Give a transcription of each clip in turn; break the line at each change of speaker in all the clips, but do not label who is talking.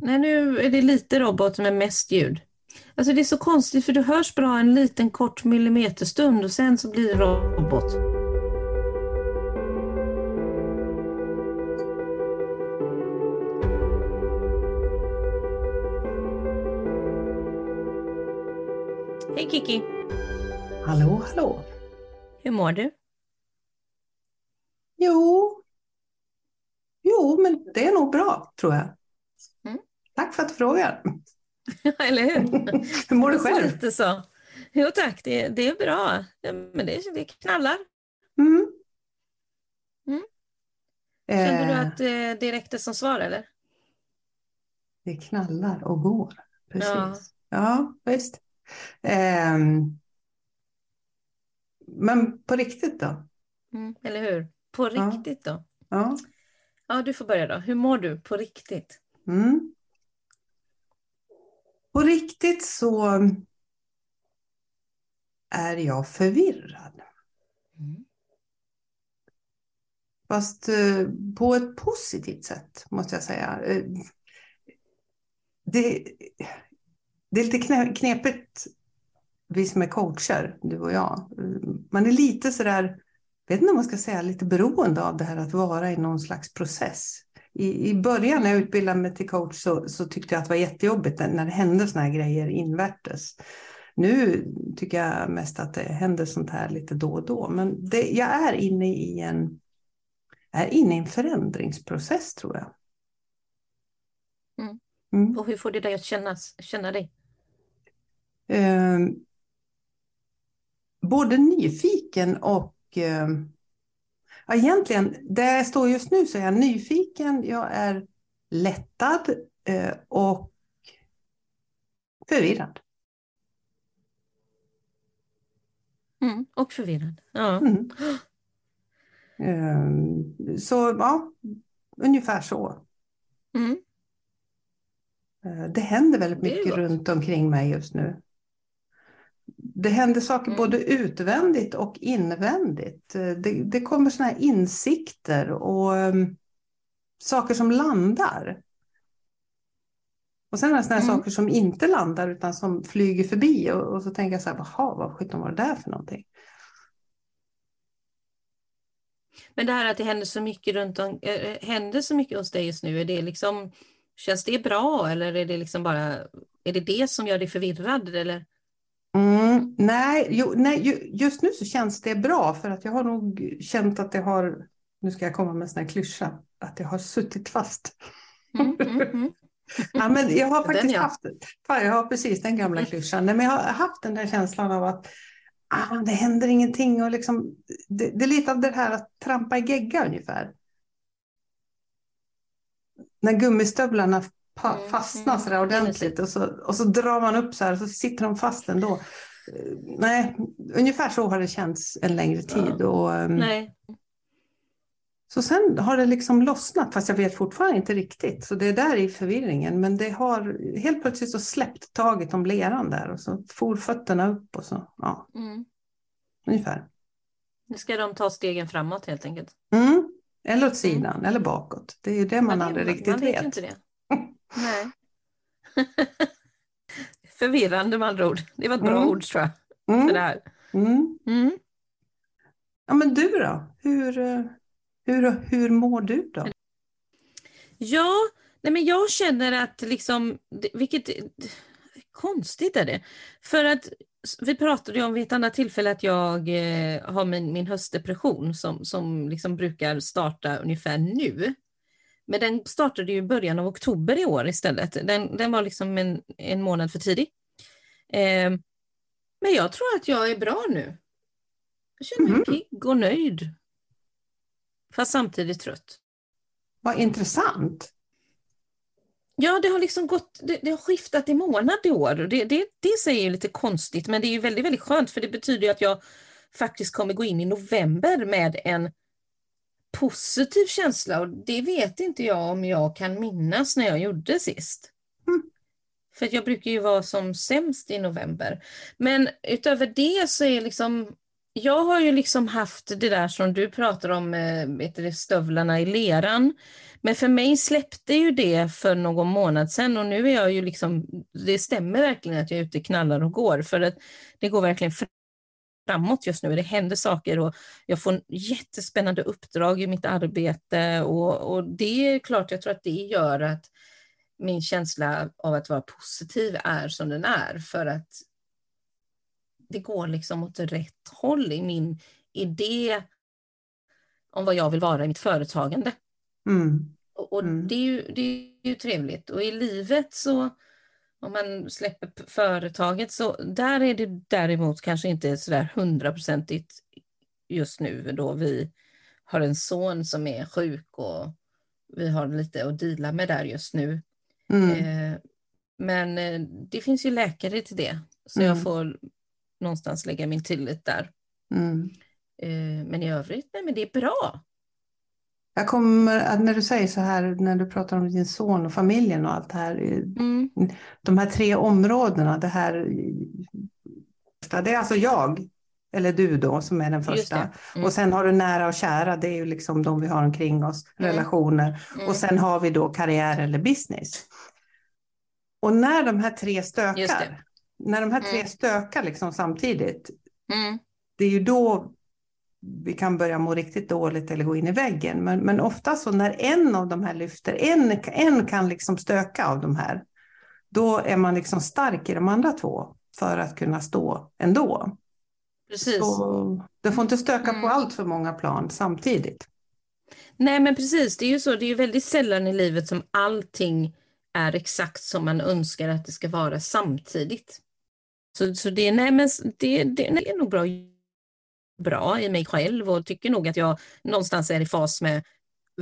Nej, nu är det lite robot med mest ljud. Alltså det är så konstigt för du hörs bra en liten kort millimeterstund och sen så blir det robot. Hej Kiki!
Hallå, hallå.
Hur mår du?
Jo, jo, men det är nog bra, tror jag. Tack för att du frågar.
Eller hur?
Hur mår du själv?
Lite så. Jo tack, det, det är bra. Ja, Men det, det knallar.
Mm.
Mm. Kände du
Eh,
att eh, det räckte som svar eller?
Det knallar och går. Precis.
Ja.
Ja, visst. Ehm, men på riktigt då?
Mm, eller hur? På
Ja.
riktigt då?
Ja.
Ja, du får börja då. Hur mår du på riktigt?
Mm. På riktigt så är jag förvirrad.
Mm.
Fast eh, på ett positivt sätt, måste jag säga. Eh, Det, det är lite knepigt, vi som är coacher, du och jag. Man är lite sådär, vet inte om man ska säga, lite beroende av det här att vara i någon slags process. I, i början när jag utbildade mig till coach så, så tyckte jag att det var jättejobbigt när det hände såna här grejer invärtes. Nu tycker jag mest att det händer sånt här lite då och då. Men det, jag är inne i en är inne i en förändringsprocess tror jag.
Mm.
Mm.
Och hur får det dig att kännas, känna dig?
Eh, både nyfiken och eh, ja, egentligen, där jag står just nu så är jag nyfiken, jag är lättad eh, och förvirrad.
Mm. Och förvirrad. Ja.
Mm. Eh, så ja, ungefär så.
Mm.
Eh, Det händer väldigt mycket runt omkring mig just nu. Det händer saker
Mm.
både utvändigt och invändigt. Eh, Det, det kommer såna här insikter och um, saker som landar. Och sen är det såna här
Mm.
saker som inte landar utan som flyger förbi och, och så tänker jag så här, jaha, vad sjutton var det där för någonting?
Men det här att det händer så mycket runt om, äh, händer så mycket hos dig just nu, är det liksom, känns det bra eller är det liksom bara, är det det som gör dig förvirrad eller?
Mm, nej, jo, nej, ju- just nu så känns det bra för att jag har nog känt att det har, nu ska jag komma med en sån här klyscha, att jag har suttit fast.
Mm, mm, mm.
Ja, men jag har
Den,
faktiskt
ja.
haft, fan, jag har precis den gamla
Mm.
klyschan, nej, men jag har haft den där känslan av att ah, det händer ingenting och liksom, det, det är lite av det här att trampa i gegga ungefär. När gummistövlarna
Mm,
fastnar
mm,
sådär ordentligt och så, och så drar man upp så här och så sitter de fast ändå. Nej, ungefär så har det känts en längre tid. Och, ehm,
Nej.
så sen har det liksom lossnat, fast jag vet fortfarande inte riktigt. Så det är där i förvirringen. Men det har helt plötsligt så släppt taget om leran där och så for fötterna upp och så. Ja,
Mm.
ungefär.
Nu ska de ta stegen framåt helt enkelt.
Mm. Eller åt sidan eller bakåt. Det är ju det man
det-
aldrig riktigt
man vet.
vet.
inte det. Nej. Förvirrande med andra ord. Det var ett bra
Mm.
ord tror jag för
Mm.
det här.
Mm.
Mm.
Ja, men du då? Hur, eh, hur, hur mår du då?
Ja, nej men jag känner att liksom, vilket konstigt är det. För att vi pratade ju om vid ett annat tillfälle att jag eh, har min, min höstdepression som, som liksom brukar starta ungefär nu. Men den startade ju i början av oktober i år istället. Den, den var liksom en, en månad för tidig. Eh, men jag tror att jag är bra nu. Jag känner mig
Mhm.
pigg och nöjd. Fast samtidigt trött.
Vad intressant.
Ja, det har liksom gått, det, det har skiftat i månad i år. Det, det, det säger ju lite konstigt, men det är ju väldigt, väldigt skönt för det betyder ju att jag faktiskt kommer gå in i november med en positiv känsla och det vet inte jag om jag kan minnas när jag gjorde sist.
Mm.
För jag brukar ju vara som sämst i november. Men utöver det så är liksom jag har ju liksom haft det där som du pratar om, eh, vet du, stövlarna i leran. Men för mig släppte ju det för någon månad sedan och nu är jag ju liksom, det stämmer verkligen att jag är ute knallar och går för att det går verkligen framåt just nu. Det händer saker och jag får jättespännande uppdrag i mitt arbete och, och det är klart, jag tror att det gör att min känsla av att vara positiv är som den är för att det går liksom åt rätt håll i min idé om vad jag vill vara i mitt företagande.
Mm.
Och, och
Mm.
Det, är ju, det är ju trevligt. Och i livet så, om man släpper företaget, så där är det däremot kanske inte sådär hundraprocentigt just nu då vi har en son som är sjuk och vi har lite att deala med där just nu.
Mm.
Eh, men eh, det finns ju läkare till det, så
Mm.
jag får någonstans lägga min tillit där.
Mm.
Eh, men i övrigt, nej men det är bra.
Jag kommer, att när du säger så här, när du pratar om din son och familjen och allt det här,
Mm.
de här tre områdena, det här, det är alltså jag, eller du då, som är den första.
Mm.
Och sen har du nära och kära, det är ju liksom de vi har omkring oss,
Mm.
relationer.
Mm.
Och sen har vi då karriär eller business. Och när de här tre stökar, när de här tre
Mm.
stökar liksom samtidigt,
Mm.
det är ju då vi kan börja må riktigt dåligt eller gå in i väggen. Men, men ofta så när en av de här lyfter, en, en kan liksom stöka av de här, då är man liksom stark i de andra två för att kunna stå ändå.
Precis.
Så det får inte stöka på
Mm.
allt för många plan samtidigt.
Nej men precis, det är ju så, det är ju väldigt sällan i livet som allting är exakt som man önskar att det ska vara samtidigt. Så, så det, nej, men det, det, det är nog bra, bra i mig själv och tycker nog att jag någonstans är i fas med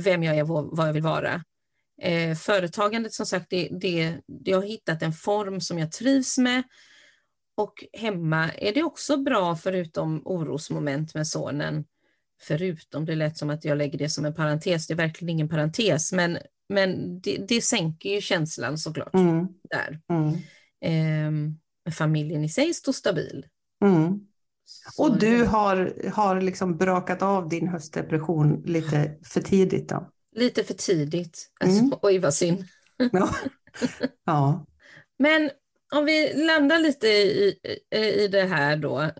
vem jag är och vad jag vill vara. Eh, företagandet som sagt, det, det, det har hittat en form som jag trivs med och hemma är det också bra förutom orosmoment med sonen förutom, det lät som att jag lägger det som en parentes, det är verkligen ingen parentes, men, men det, det sänker ju känslan såklart
Mm,
där.
mm,
men familjen i sig står stabil.
mm.
Så
Och du har, har liksom brakat av din höstdepression lite för tidigt då?
Lite för tidigt. Alltså,
Mm.
Oj vad synd.
Ja. ja.
Men om vi landar lite i, i, det här då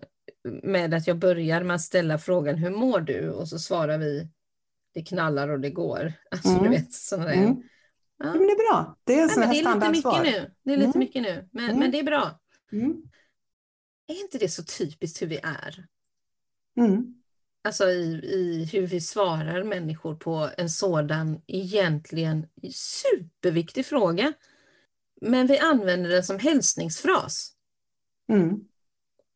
med att jag börjar med att ställa frågan hur mår du? Och så svarar vi det knallar och det går. Alltså
Mm.
du vet sådana där.
Mm.
Ja.
Ja, men det är bra. Det är sån
men det är lite mycket nu. Det är lite
Mm.
mycket nu, men,
Mm.
men det är bra. Är inte det så typiskt hur vi är?
Mm.
Alltså i, i hur vi svarar människor på en sådan egentligen superviktig fråga. Men vi använder den som hälsningsfras.
Mm.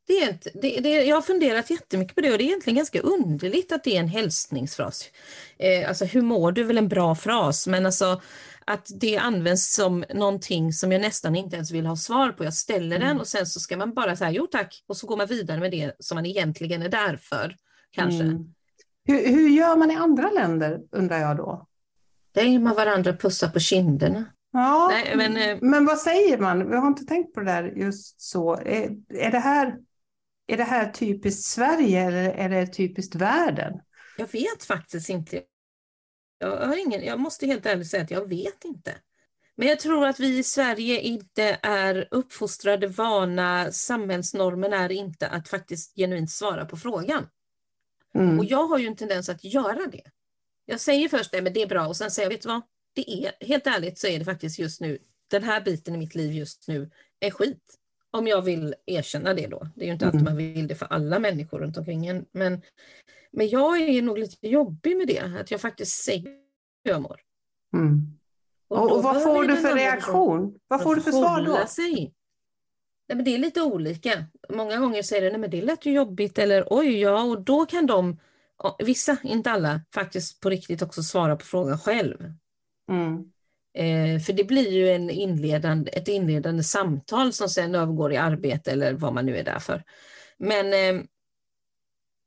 Det är inte, det, det, jag har funderat jättemycket på det och det är egentligen ganska underligt att det är en hälsningsfras. Eh, alltså hur mår du är väl en bra fras, men alltså att det används som någonting som jag nästan inte ens vill ha svar på. Jag ställer den
Mm.
och sen så ska man bara säga jo tack och så går man vidare med det som man egentligen är där för. Kanske.
Mm. Hur, hur gör man i andra länder undrar jag då?
Där ger man varandra pussar på kinderna.
Ja,
Nej, men, eh,
men vad säger man? Vi har inte tänkt på det där just så. Är, är, det här, är det här typiskt Sverige eller är det typiskt världen?
Jag vet faktiskt inte. Jag, har ingen, jag måste helt ärligt säga att jag vet inte. Men jag tror att vi i Sverige inte är uppfostrade, vana, samhällsnormen är inte att faktiskt genuint svara på frågan.
Mm.
Och jag har ju en tendens att göra det. Jag säger först men det är bra och sen säger jag, vet du vad? Det är, helt ärligt så är det faktiskt just nu, den här biten i mitt liv just nu är skit. Om jag vill erkänna det då. Det är ju inte alltid
Mm.
man vill det för alla människor runt omkring en. Men, men jag är nog lite jobbig med det, att jag faktiskt säger hur jag mår.
Mm. Och, och vad får du för reaktion? Vad får du för svar då?
Sig. Nej, men det är lite olika. Många gånger säger det, nej men det lät ju jobbigt eller oj ja och då kan de, vissa, inte alla, faktiskt på riktigt också svara på frågan själv.
Mm.
Eh, för det blir ju en inledande, ett inledande samtal som sen övergår i arbete eller vad man nu är där för. Men, eh,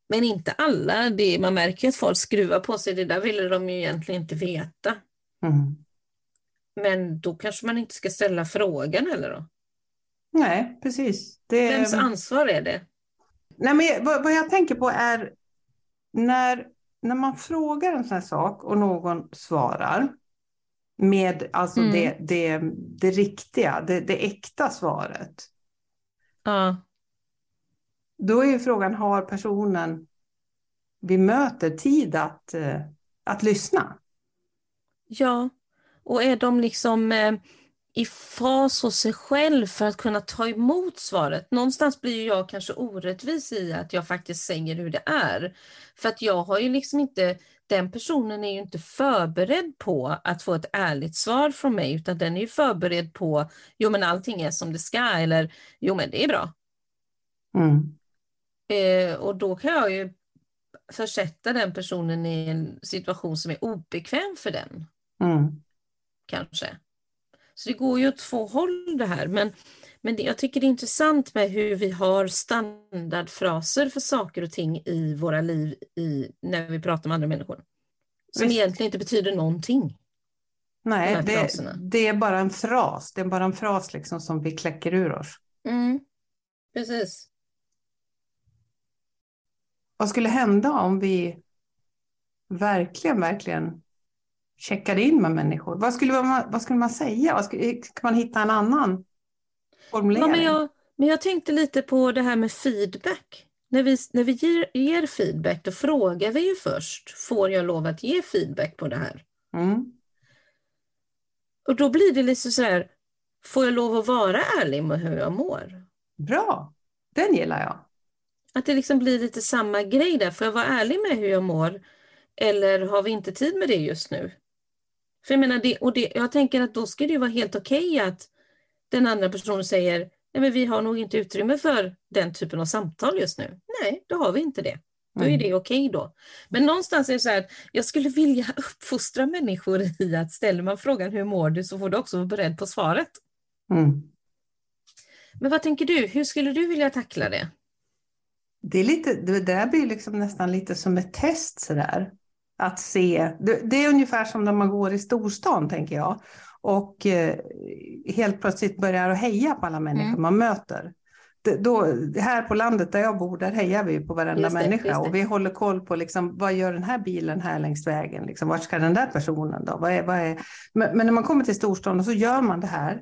men inte alla. Det, man märker att folk skruvar på sig. Det där ville de ju egentligen inte veta.
Mm.
Men då kanske man inte ska ställa frågan heller då.
Nej, precis. Det,
Vems ansvar är det?
Nej, men vad, vad jag tänker på är när, när man frågar en sån här sak och någon svarar med alltså
Mm.
det, det, det riktiga, det, det äkta svaret.
Ja.
Då är ju frågan, har personen vi möter tid att, eh, att lyssna?
Ja, och är de liksom eh, i fas hos sig själv för att kunna ta emot svaret? Någonstans blir jag kanske orättvis i att jag faktiskt säger hur det är. För att jag har ju liksom inte, den personen är ju inte förberedd på att få ett ärligt svar från mig, utan den är ju förberedd på, jo men allting är som det ska, eller jo men det är bra.
Mm.
Eh, och då kan jag ju försätta den personen i en situation som är obekväm för den.
Mm.
kanske. Så det går ju åt två håll det här. Men, men det, jag tycker det är intressant med hur vi har standardfraser för saker och ting i våra liv i, när vi pratar med andra människor. Som
Visst.
egentligen inte betyder någonting. De
Nej,
här
det, det är bara en fras. Det är bara en fras liksom som vi kläcker ur oss.
Mm. Precis.
Vad skulle hända om vi verkligen, verkligen checkade in med människor? Vad skulle man, vad skulle man säga? Skulle, kan man hitta en annan formulering?
Ja, men, jag, men jag tänkte lite på det här med feedback. När vi, när vi ger, ger feedback, då frågar vi ju först, får jag lov att ge feedback på det här?
Mm.
Och då blir det lite så här, får jag lov att vara ärlig med hur jag mår?
Bra, den gillar jag.
Att det liksom blir lite samma grej där, får jag vara ärlig med hur jag mår? Eller har vi inte tid med det just nu? För jag menar, det, och det, jag tänker att då ska det vara helt okej att den andra personen säger, nej men vi har nog inte utrymme för den typen av samtal just nu. Nej, då har vi inte det. Då är det okej då. Men någonstans är det så här att jag skulle vilja uppfostra människor i att ställer man frågan hur mår du så får du också vara beredd på svaret.
Mm.
Men vad tänker du? Hur skulle du vilja tackla det?
Det, är lite, det där blir liksom nästan lite som ett test sådär. Att se, det, är ungefär som när man går i storstan tänker jag. Och eh, helt plötsligt börjar att heja på alla människor
Mm.
man möter. Det, då, här på landet där jag bor, där hejar vi på varenda
det,
människa. Och vi håller koll på liksom, vad gör den här bilen här längs vägen? Liksom, vart ska den där personen då? Vad är, vad är... Men, men när man kommer till storstan och så gör man det här.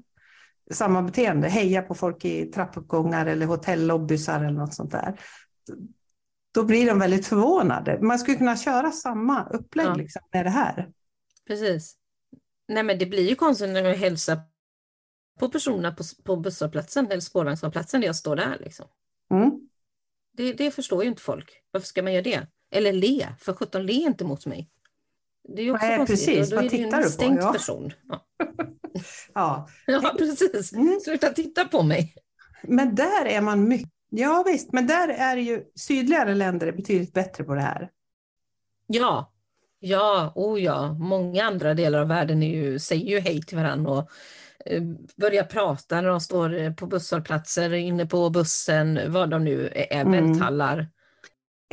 Samma beteende, heja på folk i trappuppgångar eller hotellobbysar eller något sånt där då blir de väldigt förvånade. Man skulle kunna köra samma upplägg
Ja.
liksom, med det här.
Precis. Nej men det blir ju konstigt när jag hälsar på personerna på, på busshållplatsen eller spårvagnshållplatsen där jag står där. Liksom.
Mm.
Det, det förstår ju inte folk. Varför ska man göra det? Eller le, för sjutton le inte mot mig. Det är ju också
Nej,
konstigt.
precis.
Då
Vad
är det ju en stängt
Ja.
person. Ja.
Ja.
ja, precis.
Mm.
Sluta titta på mig.
Men där är man mycket... Ja visst, men där är ju sydligare länder betydligt bättre på det här.
Ja, ja, oh ja. Många andra delar av världen är ju, säger ju hej till varandra och eh, börjar prata när de står eh, på busshållplatser, inne på bussen, vad de nu är,
Mm.
välthallar.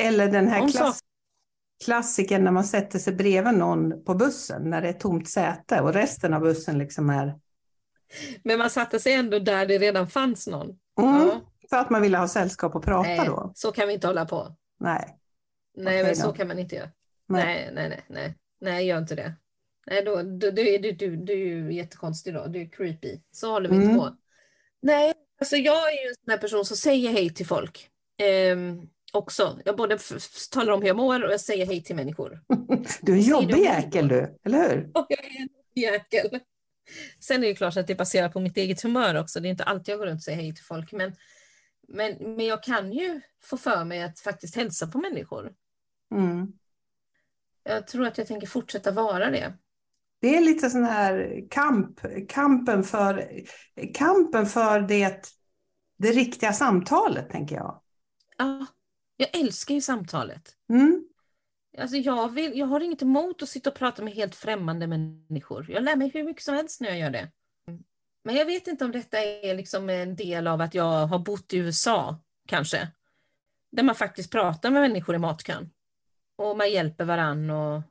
Eller den här klass... klassiken när man sätter sig bredvid någon på bussen när det är tomt säte och resten av bussen liksom är...
Men man satte sig ändå där det redan fanns någon.
Mm,
Ja.
För att man ville ha sällskap och prata
Nej,
då.
så kan vi inte hålla på.
Nej.
Nej,
Okej
men så
då.
kan man inte göra.
Nej.
Nej, nej, nej, nej, nej, gör inte det. Nej, då, då, då är du, du, du är ju jättekonstig då. Du är creepy. Så håller vi inte
Mm.
på. Nej, alltså jag är ju en sån här person som säger hej till folk. Ehm, också. Jag både talar om hur jag mår och jag säger hej till människor.
Du är en jobbig jäkel du, eller hur?
Och jag är en jäkel. Sen är det klart att det är baserat på mitt eget humör också. Det är inte alltid jag går runt och säger hej till folk. Men, men, men jag kan ju få för mig att faktiskt hälsa på människor.
Mm.
Jag tror att jag tänker fortsätta vara det.
Det är lite sån här kamp, kampen för, kampen för det, det riktiga samtalet, tänker jag.
Ja, jag älskar ju samtalet.
Mm.
Alltså jag, vill, jag har inget emot att sitta och prata med helt främmande människor. Jag lär mig hur mycket som helst när jag gör det. Men jag vet inte om detta är liksom en del av att jag har bott i USA, kanske. Där man faktiskt pratar med människor i matkön. Och man hjälper varann och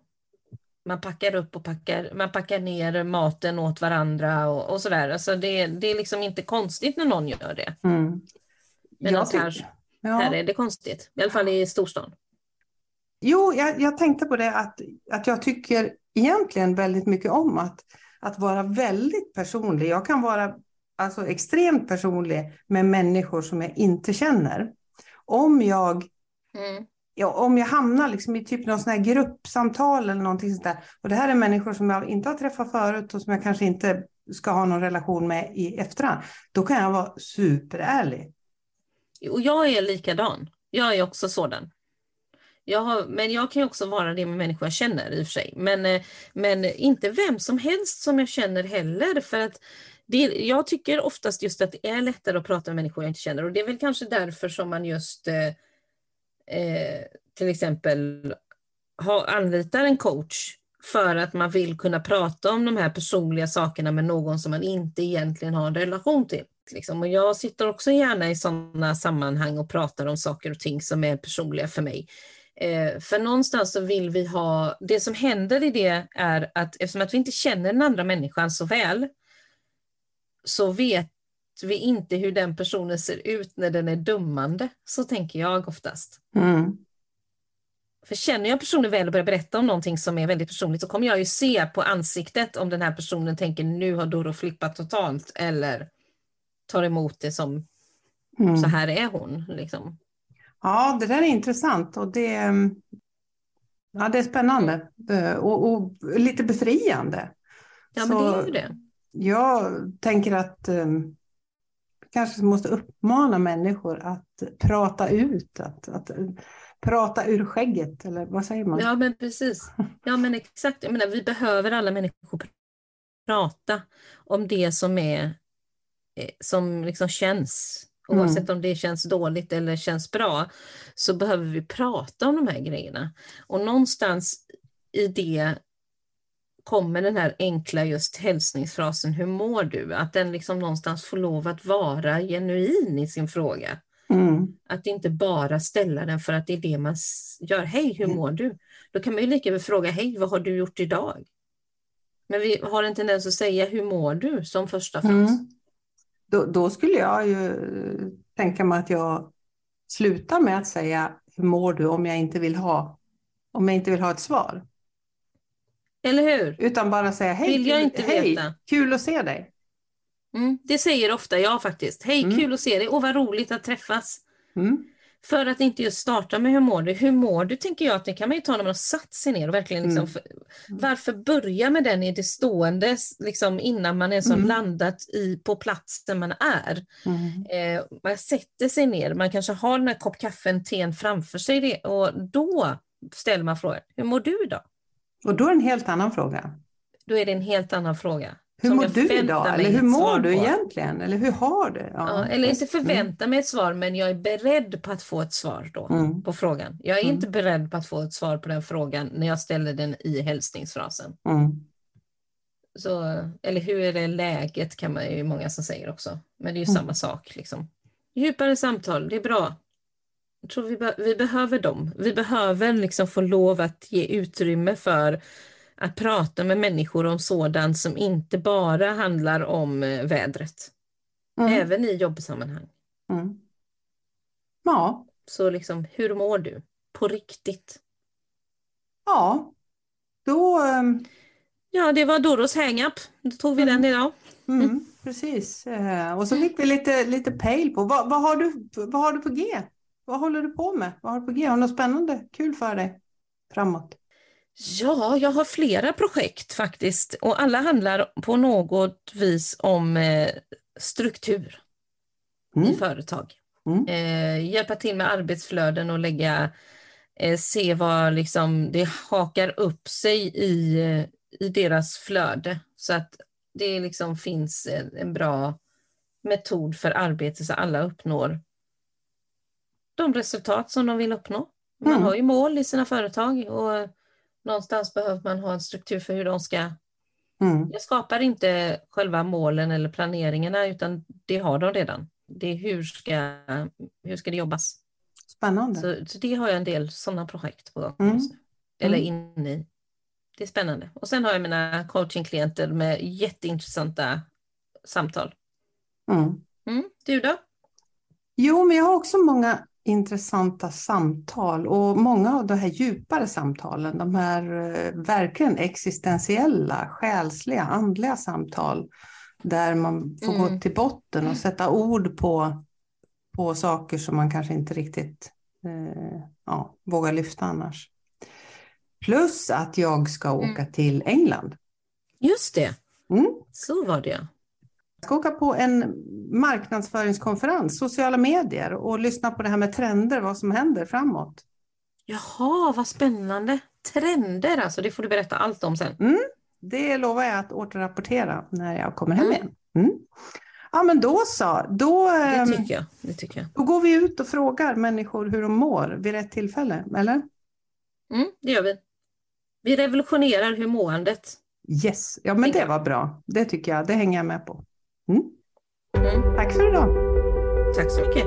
man packar upp och packar, man packar ner maten åt varandra och, och sådär. Alltså det, det är liksom inte konstigt när någon gör det.
Mm.
Men här-
Ja.
Här är det konstigt, i alla fall i storstan.
Jo, jag, jag tänkte på det att, att jag tycker egentligen väldigt mycket om att, att vara väldigt personlig. Jag kan vara alltså, extremt personlig med människor som jag inte känner. Om jag,
Mm.
ja, om jag hamnar liksom i typ någon sån här gruppsamtal eller någonting sånt där. Och det här är människor som jag inte har träffat förut och som jag kanske inte ska ha någon relation med i efterhand. Då kan jag vara superärlig.
Och jag är likadan. Jag är också sådan. Jag har, men jag kan ju också vara det med människor jag känner i och för sig. Men, eh, men inte vem som helst som jag känner heller. För att det, jag tycker oftast just att det är lättare att prata med människor jag inte känner. Och det är väl kanske därför som man just eh, eh, till exempel ha, anlitar en coach. För att man vill kunna prata om de här personliga sakerna med någon som man inte egentligen har en relation till. Liksom. Och jag sitter också gärna i sådana sammanhang och pratar om saker och ting som är personliga för mig. Eh, för någonstans så vill vi ha, det som händer i det är att eftersom att vi inte känner den andra människan så väl så vet vi inte hur den personen ser ut när den är dömande. Så tänker jag oftast.
Mm.
För känner jag personen väl och börjar berätta om någonting som är väldigt personligt så kommer jag ju se på ansiktet om den här personen tänker nu har Doro flippat totalt eller tar emot det som
Mm.
så här är hon. Liksom.
Ja, det där är intressant och det, ja, det är spännande eh, och, och lite befriande.
Ja men det är ju det.
Jag tänker att um, kanske måste uppmana människor att prata ut, att, att uh, prata ur skägget, eller vad säger man?
Ja men precis. Ja men exakt. Jag menar, vi behöver alla människor pr- prata om det som är eh, som liksom känns.
Mm.
Oavsett om det känns dåligt eller känns bra så behöver vi prata om de här grejerna. Och någonstans i det kommer den här enkla just hälsningsfrasen hur mår du? Att den liksom någonstans får lov att vara genuin i sin fråga.
Mm.
Att inte bara ställa den för att det är det man gör. Hej, hur
Mm.
mår du? Då kan man ju lika väl fråga, hej, vad har du gjort idag? Men vi har en tendens att säga, hur mår du? som första fras.
Mm. Då, då skulle jag ju tänka mig att jag slutar med att säga hur mår du om jag inte vill ha, om jag inte vill ha ett svar.
Eller hur?
Utan bara säga hej, kul, hej kul att se dig.
Mm, det säger ofta jag faktiskt. Hej,
Mm.
kul att se dig och vad roligt att träffas.
Mm.
För att inte just starta med hur mår du? Hur mår du tänker jag att det kan man ju ta när man har satt sig ner och verkligen liksom,
Mm.
för, varför börja med den i det stående liksom innan man är så
Mm.
landat i, på platsen man är.
Mm.
Eh, man sätter sig ner, man kanske har den här kopp kaffen, teen framför sig det, och då ställer man frågan, hur mår du idag?
Och då är det en helt annan fråga.
Då är det en helt annan fråga.
Hur mår du idag? Eller hur mår du
på.
egentligen? Eller hur har du?
Ja, eller inte förvänta mig ett svar, men jag är beredd på att få ett svar då
Mm.
på frågan. Jag är
Mm.
inte beredd på att få ett svar på den frågan när jag ställer den i hälsningsfrasen.
Mm.
Så, eller hur är det läget kan man ju många som säger också. Men det är ju
Mm.
samma sak. Liksom. Djupare samtal, det är bra. Jag tror vi, be- vi behöver dem. Vi behöver liksom få lov att ge utrymme för att prata med människor om sådant som inte bara handlar om eh, vädret.
Mm.
Även i jobbsammanhang.
Mm. Ja,
Så liksom, hur mår du? På riktigt.
ja. Då, ehm,
Ja, det var Doros hang-up. Då tog vi den idag.
mm, precis. Eh, Och så fick vi lite, lite pejl på, vad, vad, har du, vad har du på G? Vad håller du på med? Vad har du på G? Har du något spännande, kul för dig framåt?
Ja, jag har flera projekt faktiskt och alla handlar på något vis om eh, struktur i
Mm.
företag.
Mm.
Eh, hjälpa till med arbetsflöden och lägga, eh, se vad liksom det hakar upp sig i, eh, i deras flöde så att det liksom finns en, en bra metod för arbete så alla uppnår de resultat som de vill uppnå. Man
Mm.
har ju mål i sina företag och någonstans behöver man ha en struktur för hur de ska
Mm.
jag skapar inte själva målen eller planeringarna utan det har de redan. Det är hur ska, hur ska det jobbas?
Spännande.
Så, så det har jag en del sådana projekt på gång
Mm.
just nu. Eller
Mm.
inne i. Det är spännande. Och sen har jag mina coachingklienter med jätteintressanta samtal.
Mm.
Mm. Du då?
Jo, men jag har också många intressanta samtal och många av de här djupare samtalen, de här eh, verkligen existentiella, själsliga, andliga samtal där man får
Mm.
gå till botten och sätta ord på, på saker som man kanske inte riktigt eh, ja, vågar lyfta annars. Plus att jag ska åka till England.
Just det,
Mm.
så var det
ska åka på en marknadsföringskonferens, sociala medier och lyssna på det här med trender, vad som händer framåt.
Jaha, vad spännande. Trender alltså, det får du berätta allt om sen.
Det lovar jag att återrapportera när jag kommer hem
Mm.
igen. Mm. Ja men då så, då,
Det
ehm,
tycker jag. Det tycker jag.
då går vi ut och frågar människor hur de mår vid rätt tillfälle, eller?
Mm, det gör vi. Vi revolutionerar hur måendet.
Yes, ja men det var bra. Det tycker jag, det hänger jag med på. Mm.
Mm.
Tack för idag.
Tack så mycket.